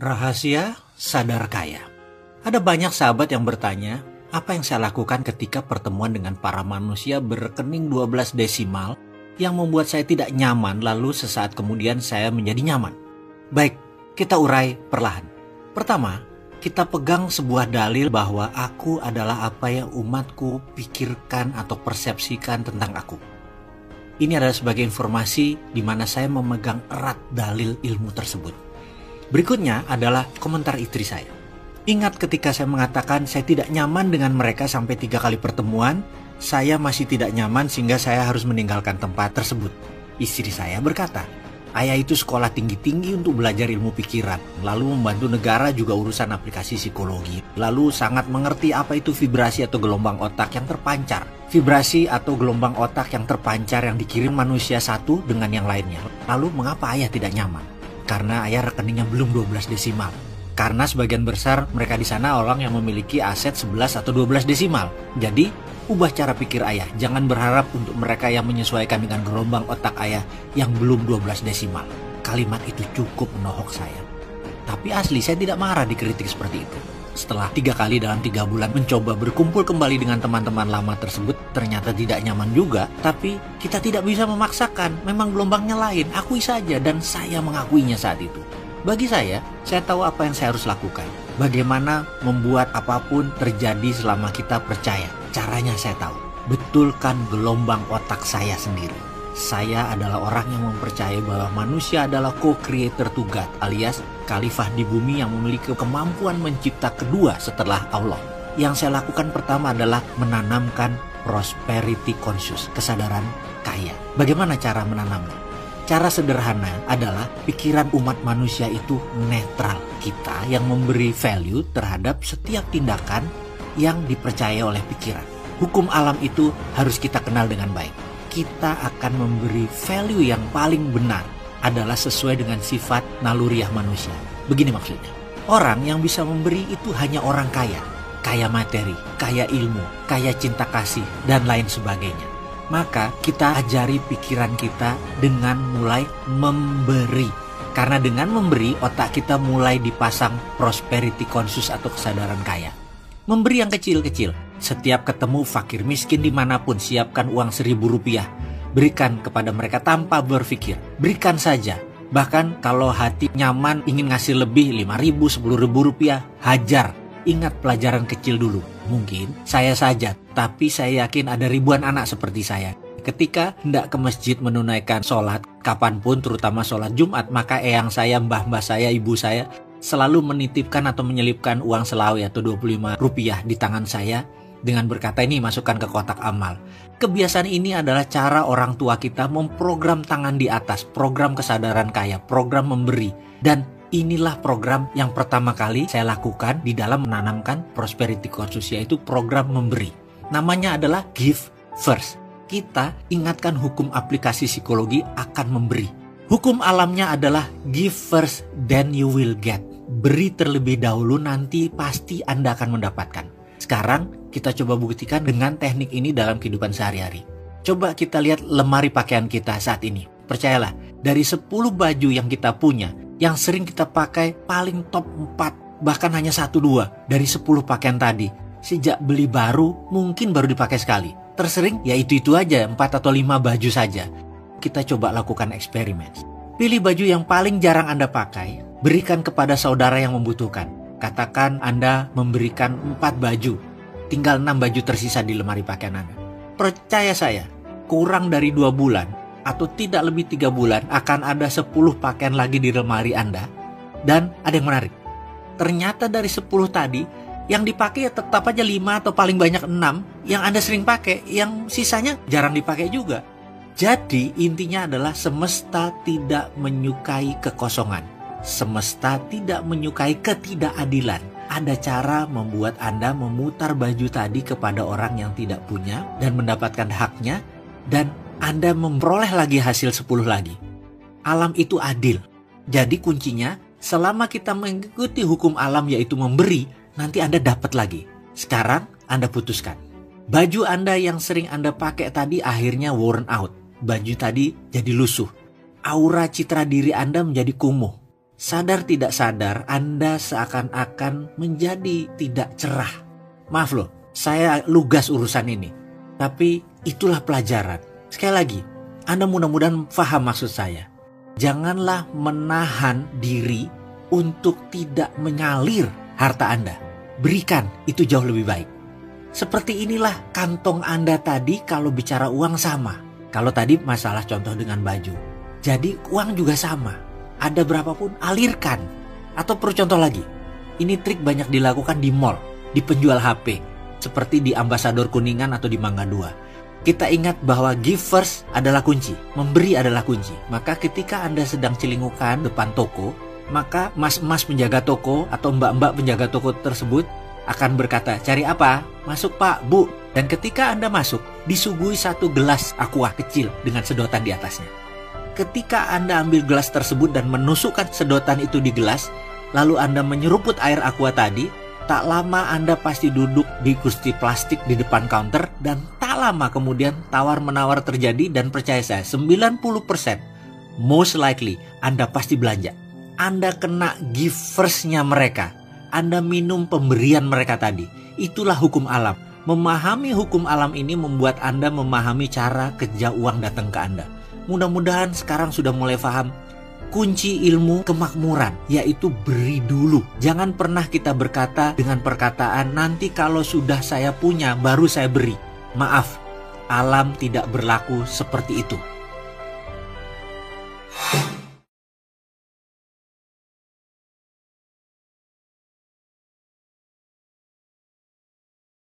Rahasia sadar kaya. Ada banyak sahabat yang bertanya, apa yang saya lakukan ketika pertemuan dengan para manusia berrekening 12 desimal yang membuat saya tidak nyaman lalu sesaat kemudian saya menjadi nyaman. Baik, kita urai perlahan. Pertama, kita pegang sebuah dalil bahwa aku adalah apa yang umatku pikirkan atau persepsikan tentang aku. Ini adalah sebagai informasi di mana saya memegang erat dalil ilmu tersebut. Berikutnya adalah komentar istri saya. Ingat ketika saya mengatakan saya tidak nyaman dengan mereka sampai tiga kali pertemuan, saya masih tidak nyaman sehingga saya harus meninggalkan tempat tersebut. Istri saya berkata, ayah itu sekolah tinggi-tinggi untuk belajar ilmu pikiran, lalu membantu negara juga urusan aplikasi psikologi, lalu sangat mengerti apa itu vibrasi atau gelombang otak yang terpancar. Vibrasi atau gelombang otak yang terpancar yang dikirim manusia satu dengan yang lainnya. Lalu mengapa ayah tidak nyaman? Karena ayah rekeningnya belum 12 desimal. Karena sebagian besar mereka di sana orang yang memiliki aset 11 atau 12 desimal. Jadi, ubah cara pikir ayah. Jangan berharap untuk mereka yang menyesuaikan dengan gelombang otak ayah yang belum 12 desimal. Kalimat itu cukup menohok saya. Tapi asli saya tidak marah dikritik seperti itu. Setelah tiga kali dalam tiga bulan mencoba berkumpul kembali dengan teman-teman lama tersebut, ternyata tidak nyaman juga. Tapi kita tidak bisa memaksakan, memang gelombangnya lain, akui saja dan saya mengakuinya saat itu. Bagi saya, saya tahu apa yang saya harus lakukan. Bagaimana membuat apa pun terjadi selama kita percaya. Caranya saya tahu. Betulkan gelombang otak saya sendiri saya adalah orang yang mempercayai bahwa manusia adalah co-creator to God alias khalifah di bumi yang memiliki kemampuan mencipta kedua setelah Allah. Yang saya lakukan pertama adalah menanamkan prosperity conscious, kesadaran kaya. Bagaimana cara menanamnya? Cara sederhana adalah pikiran umat manusia itu netral. Kita yang memberi value terhadap setiap tindakan yang dipercaya oleh pikiran. Hukum alam itu harus kita kenal dengan baik kita akan memberi value yang paling benar adalah sesuai dengan sifat naluriah manusia. Begini maksudnya. Orang yang bisa memberi itu hanya orang kaya. Kaya materi, kaya ilmu, kaya cinta kasih, dan lain sebagainya. Maka kita ajari pikiran kita dengan mulai memberi. Karena dengan memberi, otak kita mulai dipasang prosperity conscious atau kesadaran kaya. Memberi yang kecil-kecil, setiap ketemu fakir miskin di mana pun siapkan uang seribu rupiah. Berikan kepada mereka tanpa berpikir. Berikan saja. Bahkan kalau hati nyaman ingin ngasih lebih lima ribu, sepuluh ribu rupiah, hajar. Ingat pelajaran kecil dulu. Mungkin saya saja, tapi saya yakin ada ribuan anak seperti saya. Ketika hendak ke masjid menunaikan sholat, kapan pun terutama sholat Jumat, maka eyang saya, mbah-mbah saya, ibu saya selalu menitipkan atau menyelipkan uang selawi atau 25 rupiah di tangan saya dengan berkata ini masukkan ke kotak amal. Kebiasaan ini adalah cara orang tua kita memprogram tangan di atas, program kesadaran kaya, program memberi. Dan inilah program yang pertama kali saya lakukan di dalam menanamkan prosperity conscious yaitu program memberi. Namanya adalah give first. Kita ingatkan hukum aplikasi psikologi akan memberi. Hukum alamnya adalah give first then you will get. Beri terlebih dahulu nanti pasti Anda akan mendapatkan. Sekarang kita coba buktikan dengan teknik ini dalam kehidupan sehari-hari. Coba kita lihat lemari pakaian kita saat ini. Percayalah, dari 10 baju yang kita punya, yang sering kita pakai paling top 4, bahkan hanya 1-2 dari 10 pakaian tadi. Sejak beli baru, mungkin baru dipakai sekali. Tersering, ya itu-itu aja, 4 atau 5 baju saja. Kita coba lakukan eksperimen. Pilih baju yang paling jarang Anda pakai, berikan kepada saudara yang membutuhkan. Katakan Anda memberikan 4 baju tinggal 6 baju tersisa di lemari pakaian Anda. Percaya saya, kurang dari dua bulan atau tidak lebih tiga bulan akan ada 10 pakaian lagi di lemari Anda. Dan ada yang menarik. Ternyata dari 10 tadi, yang dipakai ya tetap aja 5 atau paling banyak 6 yang Anda sering pakai, yang sisanya jarang dipakai juga. Jadi intinya adalah semesta tidak menyukai kekosongan. Semesta tidak menyukai ketidakadilan ada cara membuat Anda memutar baju tadi kepada orang yang tidak punya dan mendapatkan haknya dan Anda memperoleh lagi hasil 10 lagi. Alam itu adil. Jadi kuncinya selama kita mengikuti hukum alam yaitu memberi, nanti Anda dapat lagi. Sekarang Anda putuskan. Baju Anda yang sering Anda pakai tadi akhirnya worn out. Baju tadi jadi lusuh. Aura citra diri Anda menjadi kumuh sadar tidak sadar Anda seakan-akan menjadi tidak cerah. Maaf loh, saya lugas urusan ini. Tapi itulah pelajaran. Sekali lagi, Anda mudah-mudahan paham maksud saya. Janganlah menahan diri untuk tidak mengalir harta Anda. Berikan, itu jauh lebih baik. Seperti inilah kantong Anda tadi kalau bicara uang sama. Kalau tadi masalah contoh dengan baju. Jadi uang juga sama ada berapapun alirkan. Atau perlu contoh lagi, ini trik banyak dilakukan di mall, di penjual HP, seperti di Ambasador Kuningan atau di Mangga 2. Kita ingat bahwa give first adalah kunci, memberi adalah kunci. Maka ketika Anda sedang celingukan depan toko, maka mas-mas penjaga toko atau mbak-mbak penjaga toko tersebut akan berkata, cari apa? Masuk pak, bu. Dan ketika Anda masuk, disuguhi satu gelas aqua kecil dengan sedotan di atasnya ketika Anda ambil gelas tersebut dan menusukkan sedotan itu di gelas, lalu Anda menyeruput air aqua tadi, tak lama Anda pasti duduk di kursi plastik di depan counter dan tak lama kemudian tawar-menawar terjadi dan percaya saya 90% most likely Anda pasti belanja. Anda kena giversnya mereka. Anda minum pemberian mereka tadi. Itulah hukum alam. Memahami hukum alam ini membuat Anda memahami cara kerja uang datang ke Anda mudah-mudahan sekarang sudah mulai paham kunci ilmu kemakmuran yaitu beri dulu. Jangan pernah kita berkata dengan perkataan nanti kalau sudah saya punya baru saya beri. Maaf, alam tidak berlaku seperti itu.